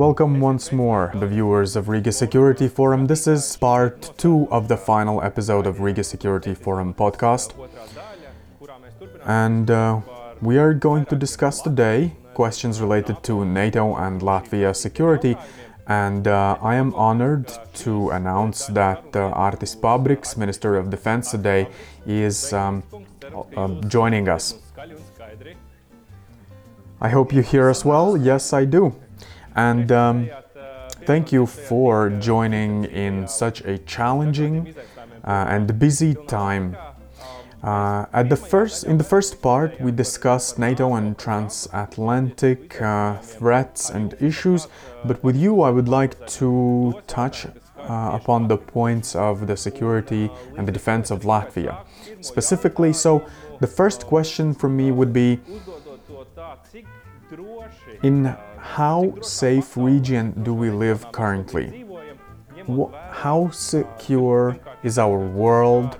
Welcome once more, the viewers of Riga Security Forum. This is part two of the final episode of Riga Security Forum podcast. And uh, we are going to discuss today questions related to NATO and Latvia security. And uh, I am honored to announce that uh, Artis Pabriks, Minister of Defense today, is um, uh, joining us. I hope you hear us well. Yes, I do. And um, thank you for joining in such a challenging uh, and busy time. Uh, at the first, in the first part, we discussed NATO and transatlantic uh, threats and issues. But with you, I would like to touch uh, upon the points of the security and the defense of Latvia. Specifically, so the first question for me would be in how safe region do we live currently? How secure is our world?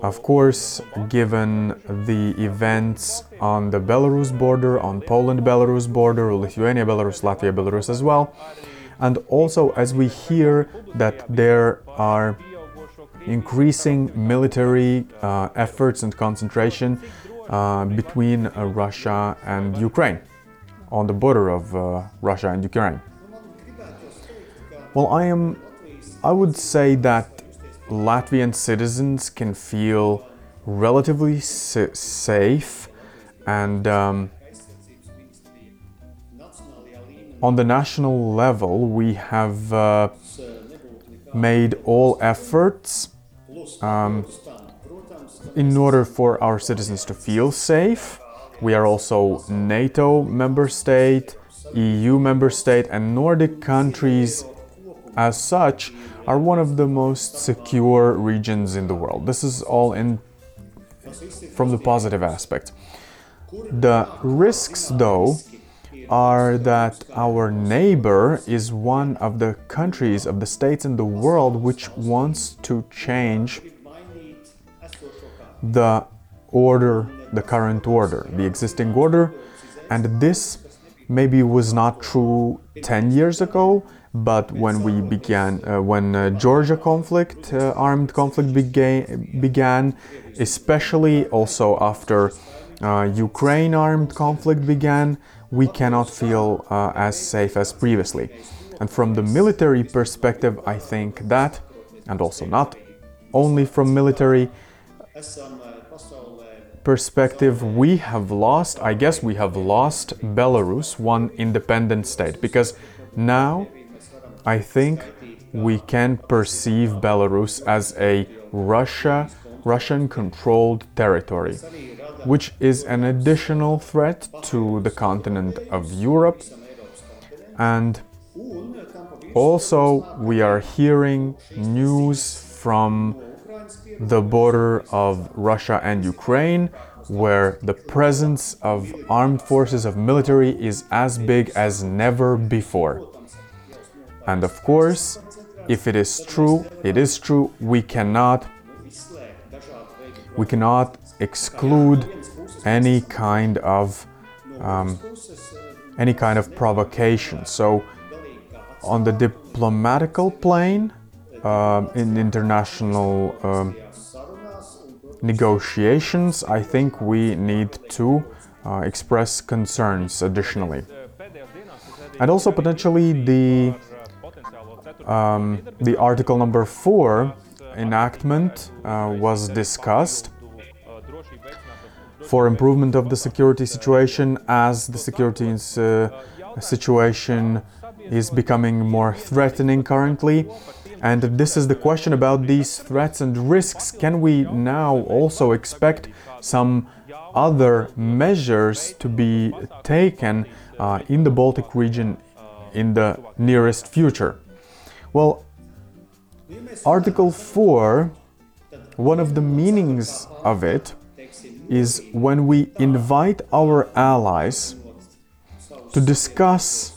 Of course, given the events on the Belarus border, on Poland Belarus border, Lithuania Belarus, Latvia Belarus as well. And also, as we hear that there are increasing military uh, efforts and concentration uh, between uh, Russia and Ukraine on the border of uh, Russia and Ukraine. Well, I am I would say that Latvian citizens can feel relatively safe and um, on the national level we have uh, made all efforts um, in order for our citizens to feel safe. We are also NATO member state, EU member state, and Nordic countries as such are one of the most secure regions in the world. This is all in from the positive aspect. The risks though are that our neighbor is one of the countries of the states in the world which wants to change the order, the current order, the existing order, and this maybe was not true 10 years ago, but when we began, uh, when uh, Georgia conflict, uh, armed conflict began, began, especially also after uh, Ukraine armed conflict began, we cannot feel uh, as safe as previously. And from the military perspective, I think that, and also not only from military perspective, we have lost, I guess we have lost Belarus, one independent state, because now I think we can perceive Belarus as a Russia, Russian controlled territory which is an additional threat to the continent of Europe. And also, we are hearing news from the border of Russia and Ukraine, where the presence of armed forces of military is as big as never before. And of course, if it is true, it is true, we cannot we cannot exclude any kind of um, any kind of provocation. So, on the diplomatical plane, uh, in international um, negotiations, I think we need to uh, express concerns additionally, and also potentially the um, the article number four enactment uh, was discussed for improvement of the security situation as the security uh, situation is becoming more threatening currently. And this is the question about these threats and risks. Can we now also expect some other measures to be taken uh, in the Baltic region in the nearest future? Well, Article 4, one of the meanings of it is when we invite our allies to discuss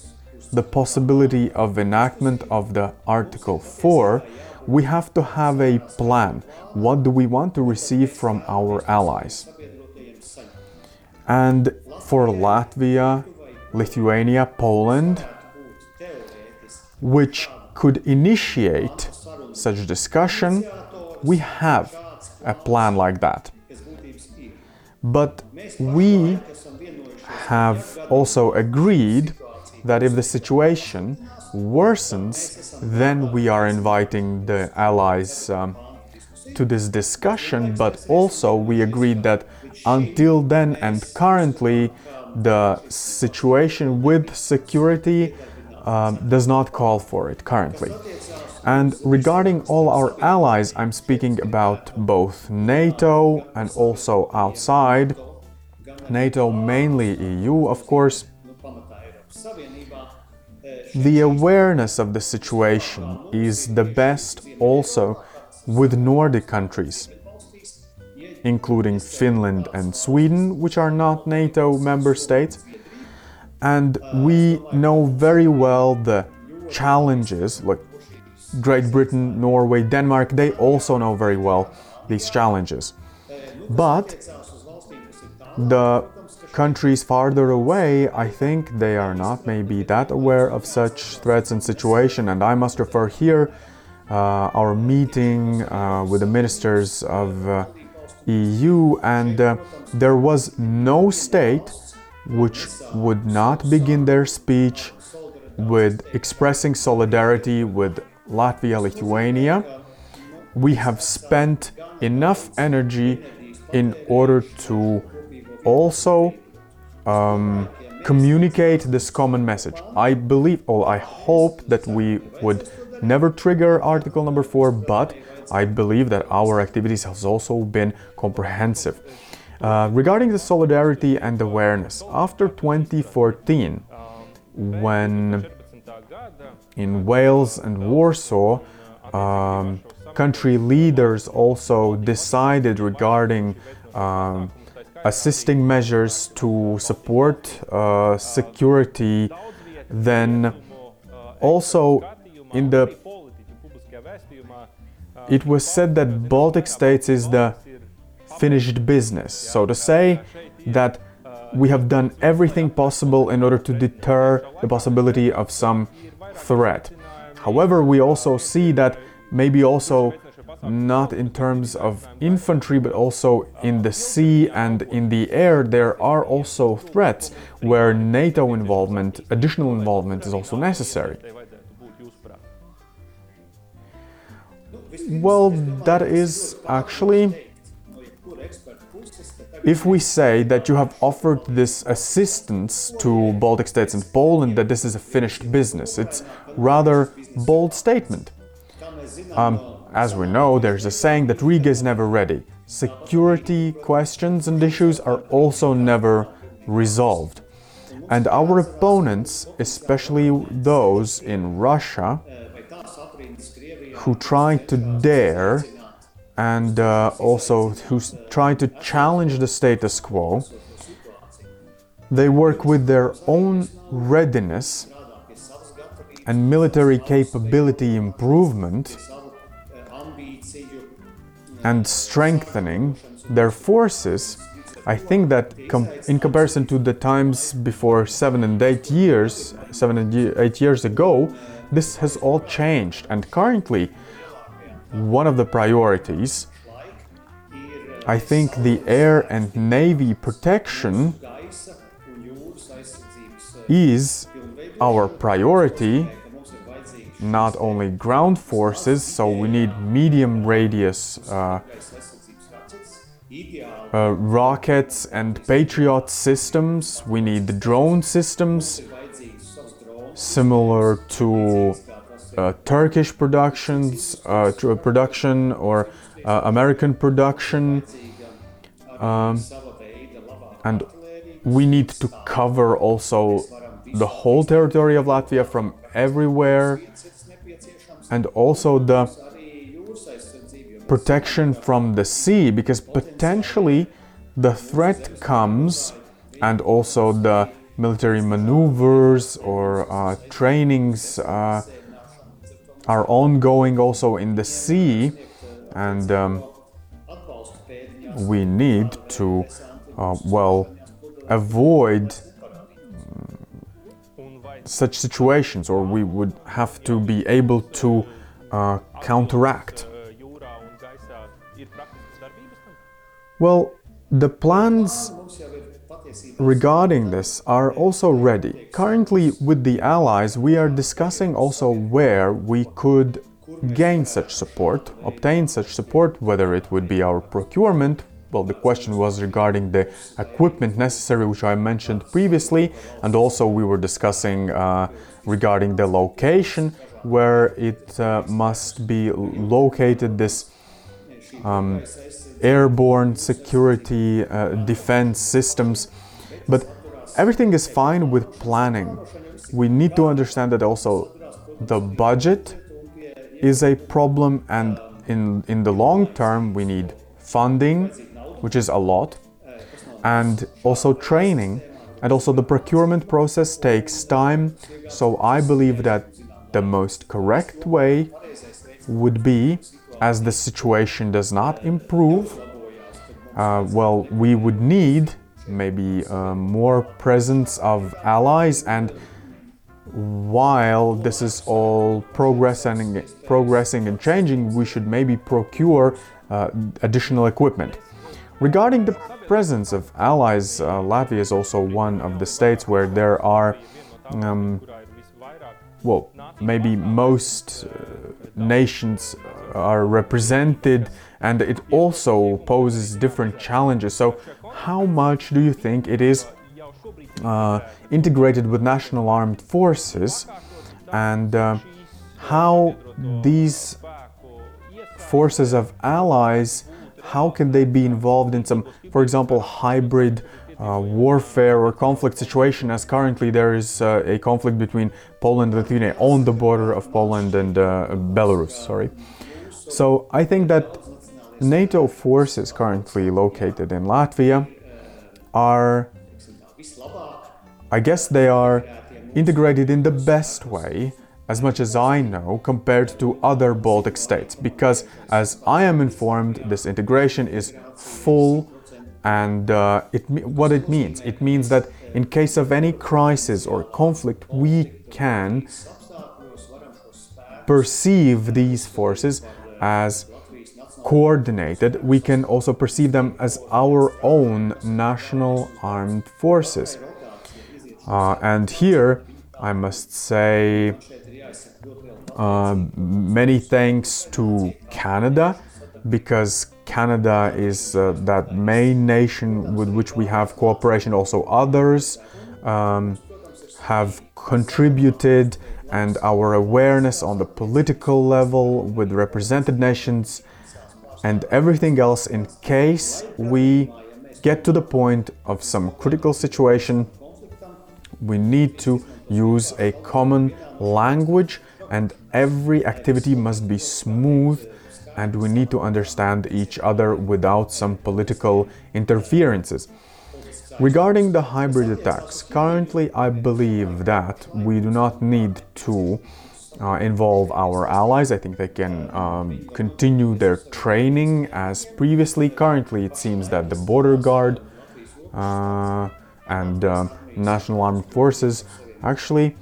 the possibility of enactment of the Article 4, we have to have a plan. What do we want to receive from our allies? And for Latvia, Lithuania, Poland, which could initiate such discussion, we have a plan like that. But we have also agreed that if the situation worsens, then we are inviting the allies um, to this discussion. But also, we agreed that until then and currently, the situation with security um, does not call for it currently. And regarding all our allies, I'm speaking about both NATO and also outside. NATO, mainly EU, of course. The awareness of the situation is the best also with Nordic countries, including Finland and Sweden, which are not NATO member states. And we know very well the challenges, like Great Britain, Norway, Denmark, they also know very well these challenges. But the countries farther away, I think they are not maybe that aware of such threats and situation. And I must refer here uh, our meeting uh, with the ministers of uh, EU, and uh, there was no state which would not begin their speech with expressing solidarity with Latvia, Lithuania, we have spent enough energy in order to also um, communicate this common message. I believe, or I hope that we would never trigger article number four, but I believe that our activities has also been comprehensive. Uh, regarding the solidarity and awareness, after 2014, when in Wales and Warsaw, um, country leaders also decided regarding um, assisting measures to support uh, security. Then, also in the it was said that Baltic states is the finished business. So to say that we have done everything possible in order to deter the possibility of some threat. However, we also see that maybe also not in terms of infantry, but also in the sea and in the air, there are also threats where NATO involvement, additional involvement, is also necessary. Well, that is actually if we say that you have offered this assistance to Baltic states and Poland, that this is a finished business, it's rather bold statement. Um, as we know, there's a saying that Riga is never ready. Security questions and issues are also never resolved. And our opponents, especially those in Russia, who try to dare and uh, also who try to challenge the status quo. They work with their own readiness and military capability improvement and strengthening their forces. I think that com- in comparison to the times before seven and eight years, seven and eight years ago, this has all changed. And currently, one of the priorities. I think the air and navy protection is our priority, not only ground forces, so we need medium radius uh, uh, rockets and Patriot systems, we need the drone systems similar to uh, Turkish productions, uh, production or uh, American production, um, and we need to cover also the whole territory of Latvia from everywhere, and also the protection from the sea, because potentially the threat comes, and also the military maneuvers or uh, trainings uh, are ongoing also in the sea, and um, we need to, uh, well, avoid such situations, or we would have to be able to uh, counteract? Well, the plans regarding this are also ready. Currently, with the Allies, we are discussing also where we could gain such support, obtain such support, whether it would be our procurement. Well, the question was regarding the equipment necessary, which I mentioned previously, and also we were discussing uh, regarding the location where it uh, must be located. This um, airborne security uh, defense systems. But everything is fine with planning. We need to understand that also the budget is a problem, and in, in the long term, we need funding, which is a lot, and also training. And also, the procurement process takes time. So, I believe that the most correct way would be as the situation does not improve, uh, well, we would need maybe uh, more presence of allies and while this is all progressing, progressing and changing, we should maybe procure uh, additional equipment. Regarding the presence of allies, uh, Latvia is also one of the states where there are, um, well, maybe most uh, nations are represented and it also poses different challenges. So, how much do you think it is uh, integrated with national armed forces and uh, how these forces of allies how can they be involved in some for example hybrid uh, warfare or conflict situation as currently there is uh, a conflict between Poland and Lithuania on the border of Poland and uh, Belarus sorry. So I think that NATO forces currently located in Latvia are, I guess they are integrated in the best way, as much as I know, compared to other Baltic states. Because, as I am informed, this integration is full, and uh, it, what it means? It means that in case of any crisis or conflict, we can perceive these forces as coordinated, we can also perceive them as our own national armed forces. Uh, and here, I must say, uh, many thanks to Canada, because Canada is uh, that main nation with which we have cooperation. Also, others um, have contributed and our awareness on the political level with represented nations and everything else in case we get to the point of some critical situation we need to use a common language and every activity must be smooth and we need to understand each other without some political interferences Regarding the hybrid attacks, currently I believe that we do not need to uh, involve our allies. I think they can um, continue their training as previously. Currently, it seems that the border guard uh, and uh, national armed forces actually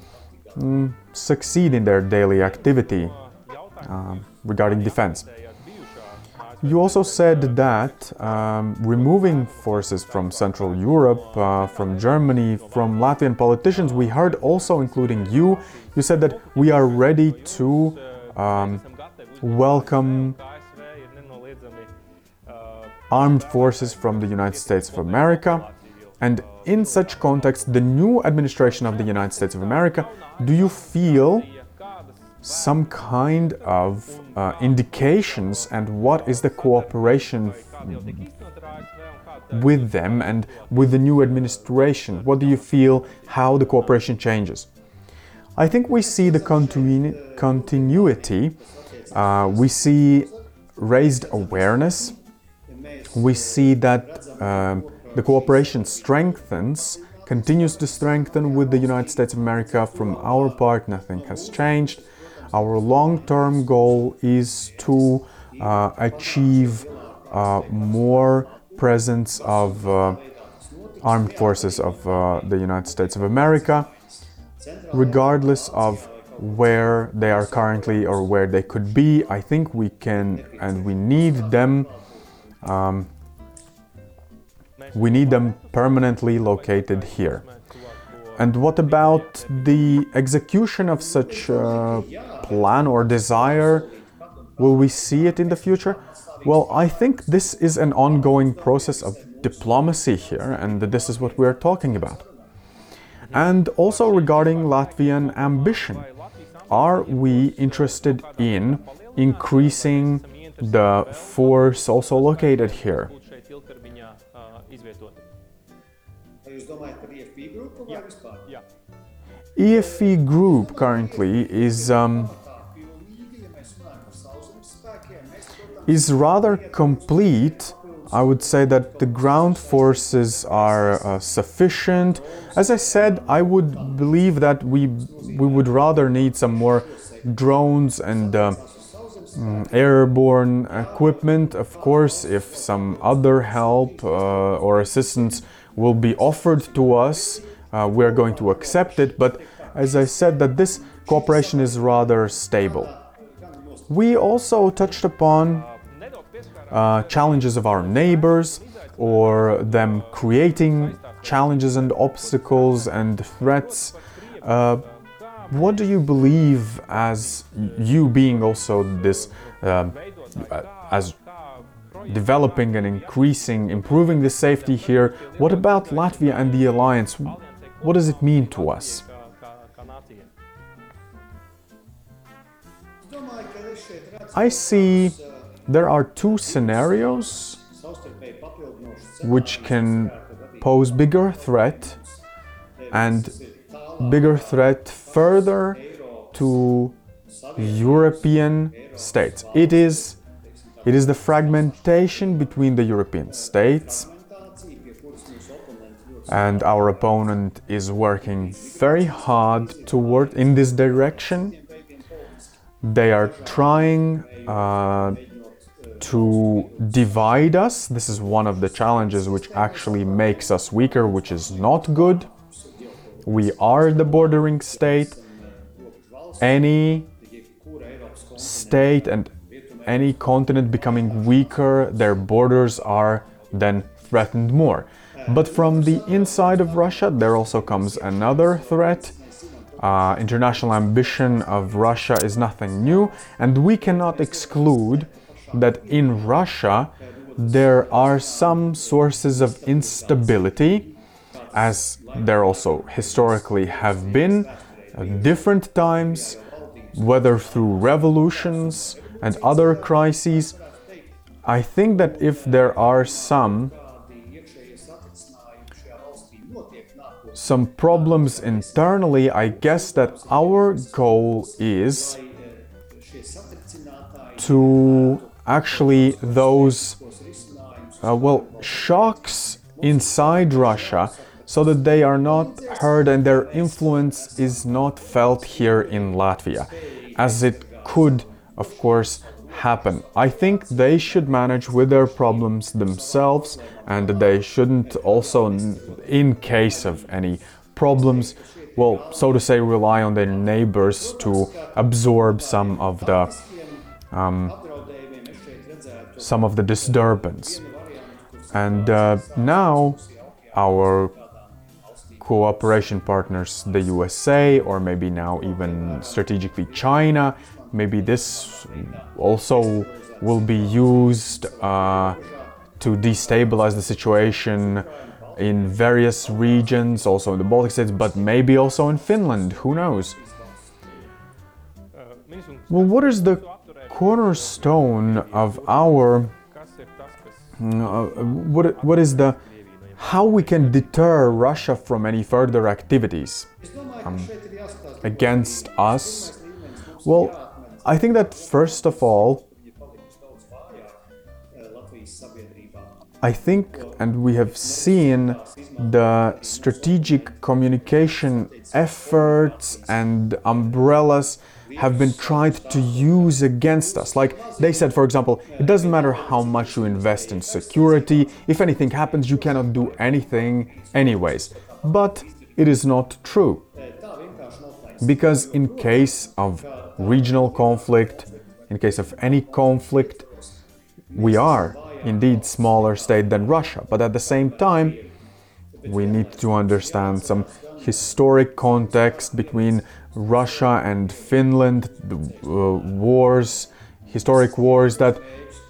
mm, succeed in their daily activity uh, regarding defense. You also said that um, removing forces from Central Europe, uh, from Germany, from Latvian politicians, we heard also, including you, you said that we are ready to um, welcome armed forces from the United States of America. And in such context, the new administration of the United States of America, do you feel some kind of uh, indications and what is the cooperation with them and with the new administration? What do you feel how the cooperation changes? I think we see the continu- continuity, uh, we see raised awareness, we see that um, the cooperation strengthens, continues to strengthen with the United States of America. From our part, nothing has changed. Our long term goal is to uh, achieve uh, more presence of uh, armed forces of uh, the United States of America. regardless of where they are currently or where they could be. I think we can and we need them. Um, we need them permanently located here. And what about the execution of such a plan or desire? Will we see it in the future? Well, I think this is an ongoing process of diplomacy here, and this is what we're talking about. And also regarding Latvian ambition, are we interested in increasing the force also located here? eFP group currently is um, is rather complete. I would say that the ground forces are uh, sufficient. As I said, I would believe that we we would rather need some more drones and uh, airborne equipment. Of course, if some other help uh, or assistance will be offered to us, uh, we're going to accept it. But as I said, that this cooperation is rather stable. We also touched upon uh, challenges of our neighbors or them creating challenges and obstacles and threats. Uh, what do you believe as you being also this uh, as developing and increasing, improving the safety here. What about Latvia and the alliance? What does it mean to us? I see there are two scenarios which can pose bigger threat and bigger threat further to European states. It is it is the fragmentation between the European states, and our opponent is working very hard toward in this direction. They are trying uh, to divide us. This is one of the challenges which actually makes us weaker, which is not good. We are the bordering state. Any state and any continent becoming weaker, their borders are then threatened more. But from the inside of Russia, there also comes another threat. Uh, international ambition of Russia is nothing new, and we cannot exclude that in Russia there are some sources of instability, as there also historically have been at different times, whether through revolutions and other crises, I think that if there are some some problems internally, I guess that our goal is to actually those uh, well shocks inside Russia so that they are not heard and their influence is not felt here in Latvia as it could of course, happen. I think they should manage with their problems themselves and they shouldn't also, in case of any problems, well, so to say, rely on their neighbors to absorb some of the um, some of the disturbance. And uh, now our cooperation partners, the USA, or maybe now even strategically China, maybe this also will be used uh, to destabilize the situation in various regions, also in the Baltic states, but maybe also in Finland, who knows? Well, what is the cornerstone of our. Uh, what, what is the. how we can deter Russia from any further activities um, against us? Well, I think that first of all, I think, and we have seen the strategic communication efforts and umbrellas have been tried to use against us. Like they said, for example, it doesn't matter how much you invest in security, if anything happens, you cannot do anything anyways. But it is not true. Because in case of regional conflict, in case of any conflict, we are indeed smaller state than Russia, but at the same time, we need to understand some historic context between Russia and Finland, the uh, wars, historic wars that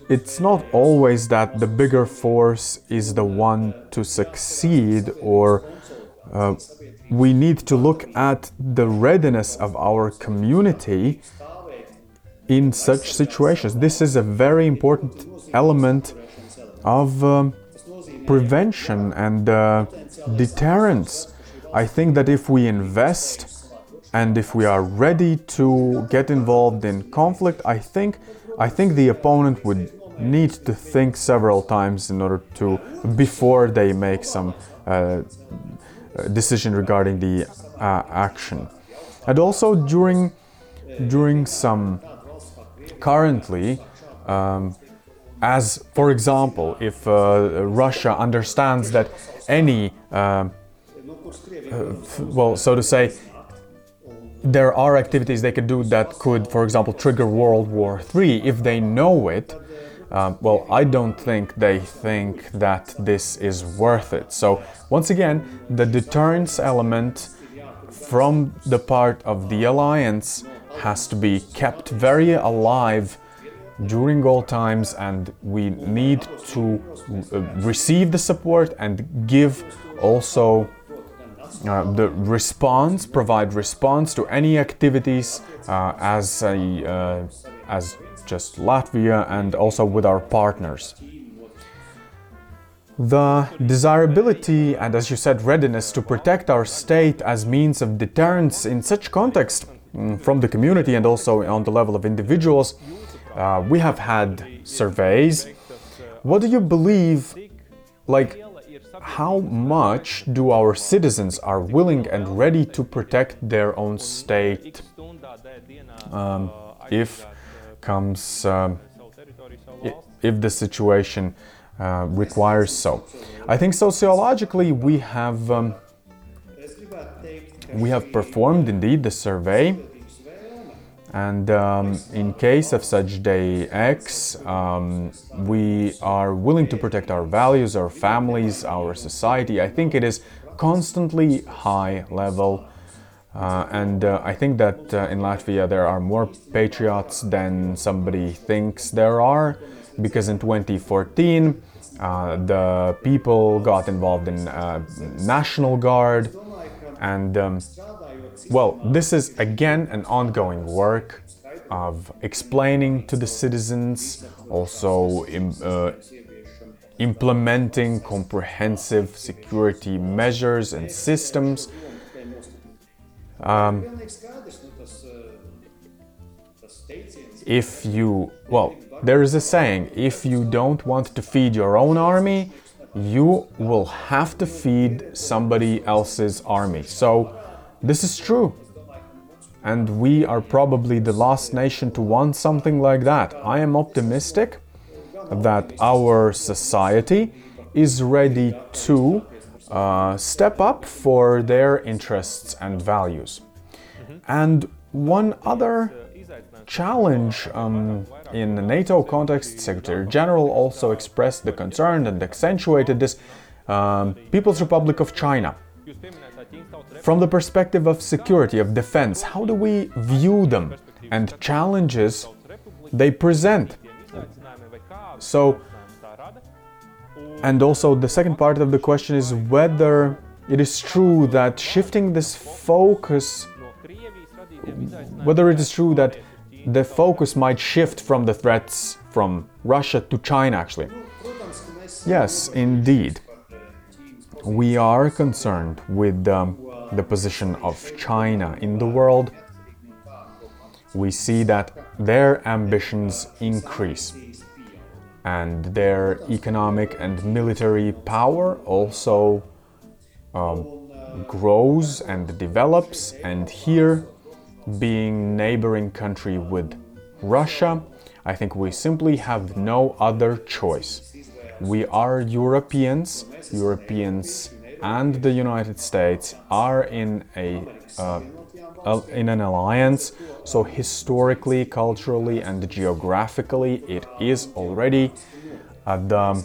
it's not always that the bigger force is the one to succeed or uh, we need to look at the readiness of our community in such situations. This is a very important element of um, prevention and uh, deterrence. I think that if we invest and if we are ready to get involved in conflict, I think I think the opponent would need to think several times in order to before they make some uh, decision regarding the uh, action. And also during during some currently um, as for example if uh, Russia understands that any uh, well so to say there are activities they could do that could for example trigger World War III if they know it um, well, I don't think they think that this is worth it. So, once again, the deterrence element from the part of the alliance has to be kept very alive during all times, and we need to uh, receive the support and give also uh, the response, provide response to any activities uh, as a, uh, as just Latvia and also with our partners. The desirability and, as you said, readiness to protect our state as means of deterrence in such context mm, from the community and also on the level of individuals, uh, we have had surveys. What do you believe, like, how much do our citizens are willing and ready to protect their own state um, if comes um, if the situation uh, requires so. I think sociologically we have um, we have performed indeed the survey, and um, in case of such day X, um, we are willing to protect our values, our families, our society. I think it is constantly high level uh, and uh, I think that uh, in Latvia there are more patriots than somebody thinks there are, because in 2014 uh, the people got involved in uh, National Guard, and um, well, this is again an ongoing work of explaining to the citizens, also uh, implementing comprehensive security measures and systems um, if you, well, there is a saying if you don't want to feed your own army, you will have to feed somebody else's army. So, this is true. And we are probably the last nation to want something like that. I am optimistic that our society is ready to uh, step up for their interests and values. Mm-hmm. And one other challenge um, in the NATO context, Secretary General also expressed the concern and accentuated this um, People's Republic of China. From the perspective of security, of defense, how do we view them and challenges they present? So, and also, the second part of the question is whether it is true that shifting this focus, whether it is true that the focus might shift from the threats from Russia to China, actually. Yes, indeed. We are concerned with um, the position of China in the world. We see that their ambitions increase and their economic and military power also um, grows and develops. And here, being neighboring country with Russia, I think we simply have no other choice. We are Europeans. Europeans and the United States are in a uh, in an alliance. So historically, culturally, and geographically, it is already uh, the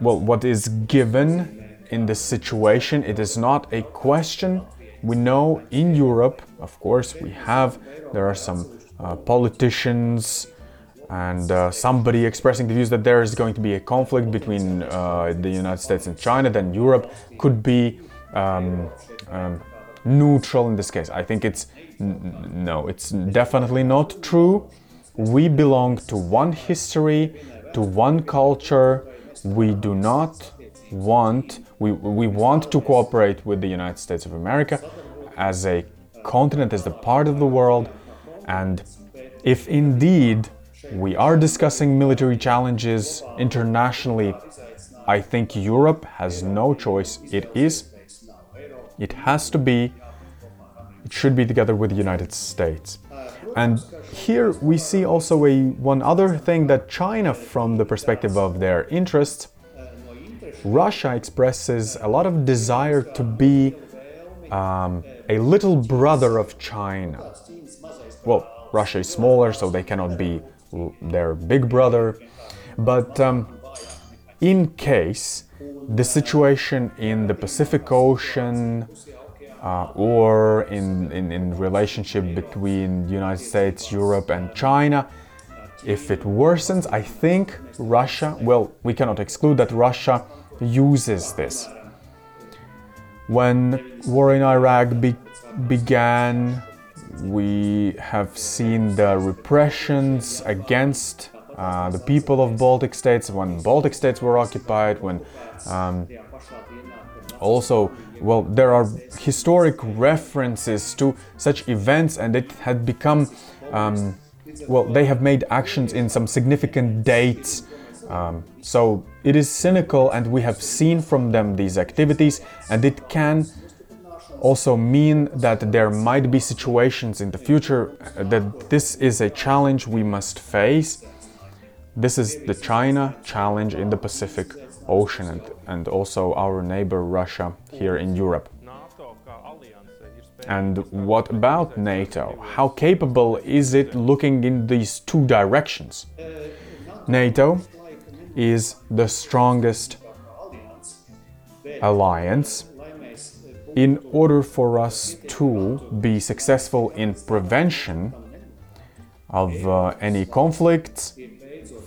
well what is given in this situation. It is not a question. We know in Europe, of course, we have there are some uh, politicians and uh, somebody expressing the views that there is going to be a conflict between uh, the United States and China, then Europe could be um, um, neutral in this case. I think it's no, it's definitely not true. We belong to one history, to one culture. We do not want we, we want to cooperate with the United States of America as a continent, as a part of the world, and if indeed we are discussing military challenges internationally. I think Europe has no choice. It is, it has to be, it should be together with the United States. And here we see also a one other thing that China, from the perspective of their interests, Russia expresses a lot of desire to be um, a little brother of China. Well, Russia is smaller, so they cannot be their big brother. But um, in case the situation in the Pacific Ocean uh, or in, in, in relationship between the United States, Europe, and China, if it worsens, I think Russia, well, we cannot exclude that Russia uses this. When war in Iraq be- began, we have seen the repressions against uh, the people of Baltic states when Baltic states were occupied, when um, also, well, there are historic references to such events, and it had become, um, well, they have made actions in some significant dates. Um, so it is cynical, and we have seen from them these activities, and it can also mean that there might be situations in the future uh, that this is a challenge we must face. This is the China challenge in the Pacific Ocean and, and also our neighbor Russia here in Europe. And what about NATO? How capable is it looking in these two directions? NATO is the strongest alliance in order for us to be successful in prevention of uh, any conflicts,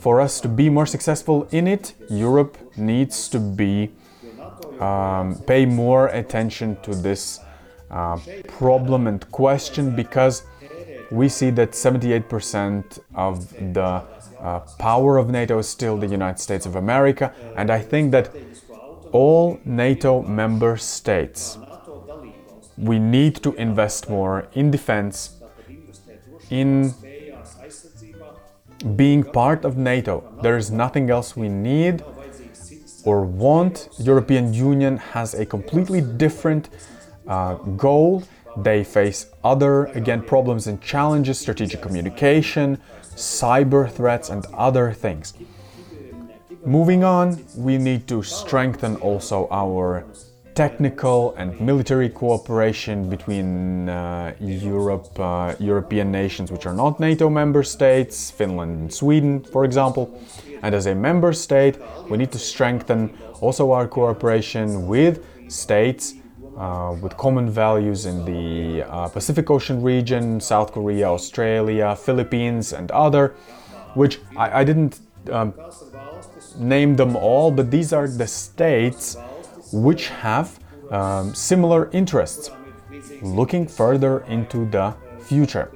for us to be more successful in it, Europe needs to be um, pay more attention to this uh, problem and question because we see that 78% of the uh, power of NATO is still the United States of America, and I think that all NATO member states we need to invest more in defense, in being part of NATO. There is nothing else we need or want. European Union has a completely different uh, goal. They face other, again, problems and challenges, strategic communication, cyber threats, and other things. Moving on, we need to strengthen also our technical and military cooperation between uh, Europe, uh, European nations which are not NATO member states, Finland and Sweden, for example. And as a member state, we need to strengthen also our cooperation with states uh, with common values in the uh, Pacific Ocean region, South Korea, Australia, Philippines, and other, which I, I didn't um, name them all, but these are the states which have um, similar interests, looking further into the future.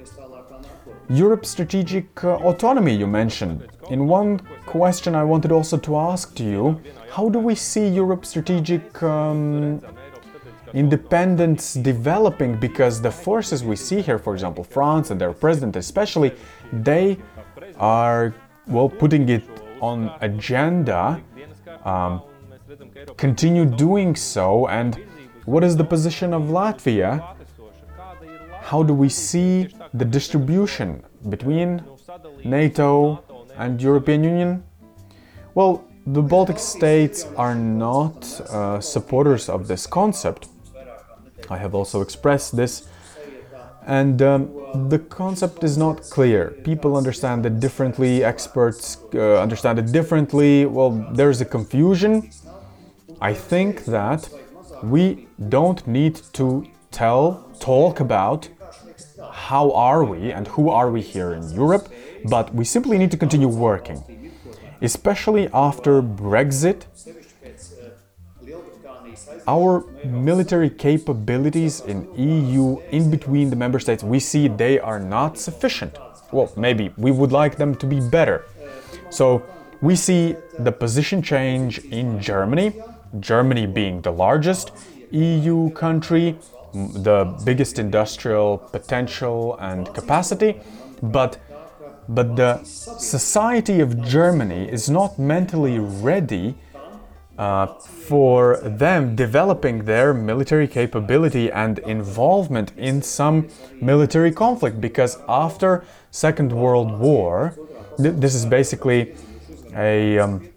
Europe's strategic uh, autonomy, you mentioned. In one question, I wanted also to ask to you how do we see Europe's strategic um, independence developing? Because the forces we see here, for example, France and their president especially, they are, well, putting it on agenda um, continue doing so? And what is the position of Latvia? How do we see the distribution between NATO and European Union? Well, the Baltic states are not uh, supporters of this concept. I have also expressed this, and um, the concept is not clear. People understand it differently, experts uh, understand it differently. Well, there's a confusion. I think that we don't need to tell, talk about how are we and who are we here in Europe, but we simply need to continue working. Especially after Brexit, our military capabilities in EU in between the member states, we see they are not sufficient. Well, maybe we would like them to be better. So we see the position change in Germany, Germany being the largest EU country, the biggest industrial potential and capacity, but but the society of Germany is not mentally ready uh, for them developing their military capability and involvement in some military conflict because after second world war th- this is basically a um,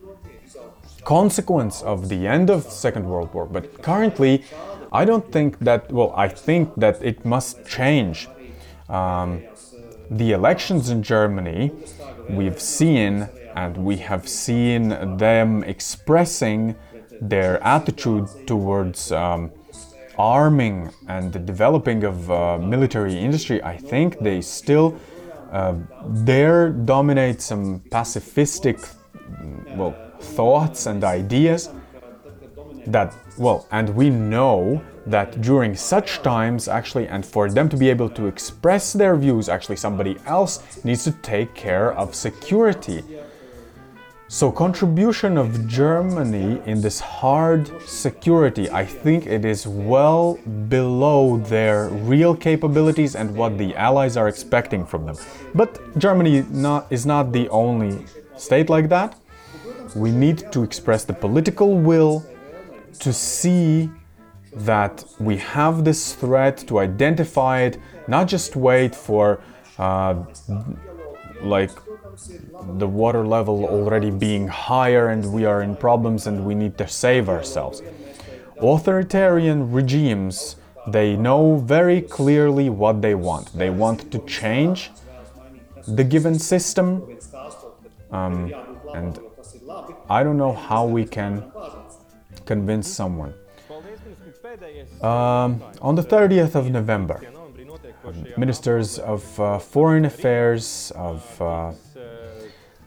consequence of the end of second world war but currently i don't think that well i think that it must change. Um, the elections in germany we've seen and we have seen them expressing their attitude towards um, arming and the developing of uh, military industry. I think they still uh, there dominate some pacifistic well thoughts and ideas that well and we know that during such times actually and for them to be able to express their views actually somebody else needs to take care of security. So contribution of germany in this hard security i think it is well below their real capabilities and what the allies are expecting from them. But germany not, is not the only state like that we need to express the political will to see that we have this threat, to identify it, not just wait for uh, like the water level already being higher and we are in problems and we need to save ourselves. Authoritarian regimes, they know very clearly what they want. They want to change the given system um, and I don't know how we can convince someone. Um, on the 30th of November, ministers of uh, foreign affairs of uh,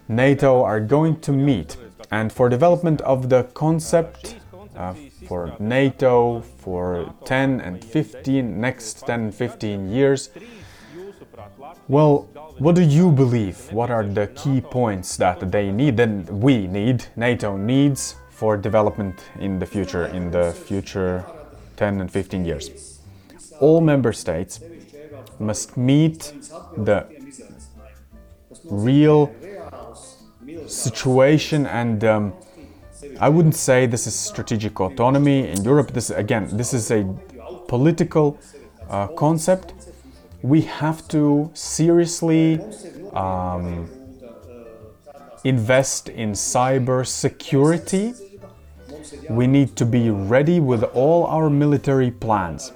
NATO are going to meet, and for development of the concept uh, for NATO for 10 and 15 next 10 and 15 years. Well, what do you believe? What are the key points that they need, and we need, NATO needs for development in the future, in the future 10 and 15 years? All member states must meet the real situation and um, I wouldn't say this is strategic autonomy in Europe. This again, this is a political uh, concept we have to seriously um, invest in cyber security. We need to be ready with all our military plans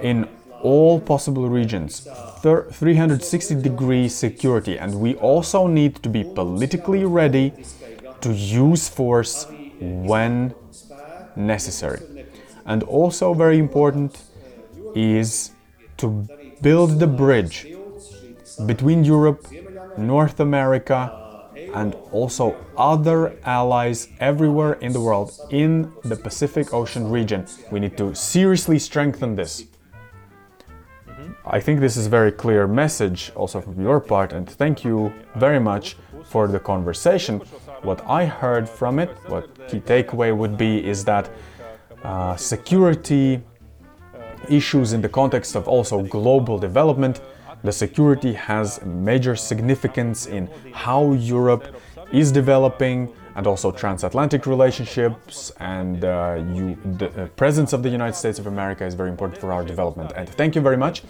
in all possible regions, 360 degree security, and we also need to be politically ready to use force when necessary. And also, very important is to build the bridge between Europe, North America, and also other allies everywhere in the world in the Pacific Ocean region. We need to seriously strengthen this. I think this is a very clear message also from your part, and thank you very much for the conversation. What I heard from it, what key takeaway would be, is that uh, security issues in the context of also global development, the security has major significance in how Europe is developing and also transatlantic relationships and uh, you, the uh, presence of the United States of America is very important for our development. And thank you very much.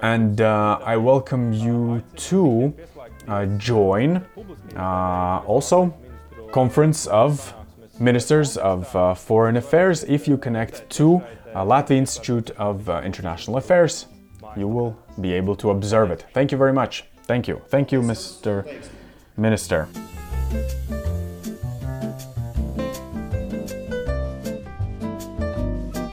And uh, I welcome you to uh, join uh, also conference of ministers of uh, foreign affairs. If you connect to Latvia Institute of uh, International Affairs, you will be able to observe it. Thank you very much. Thank you. Thank you, Mr. Minister.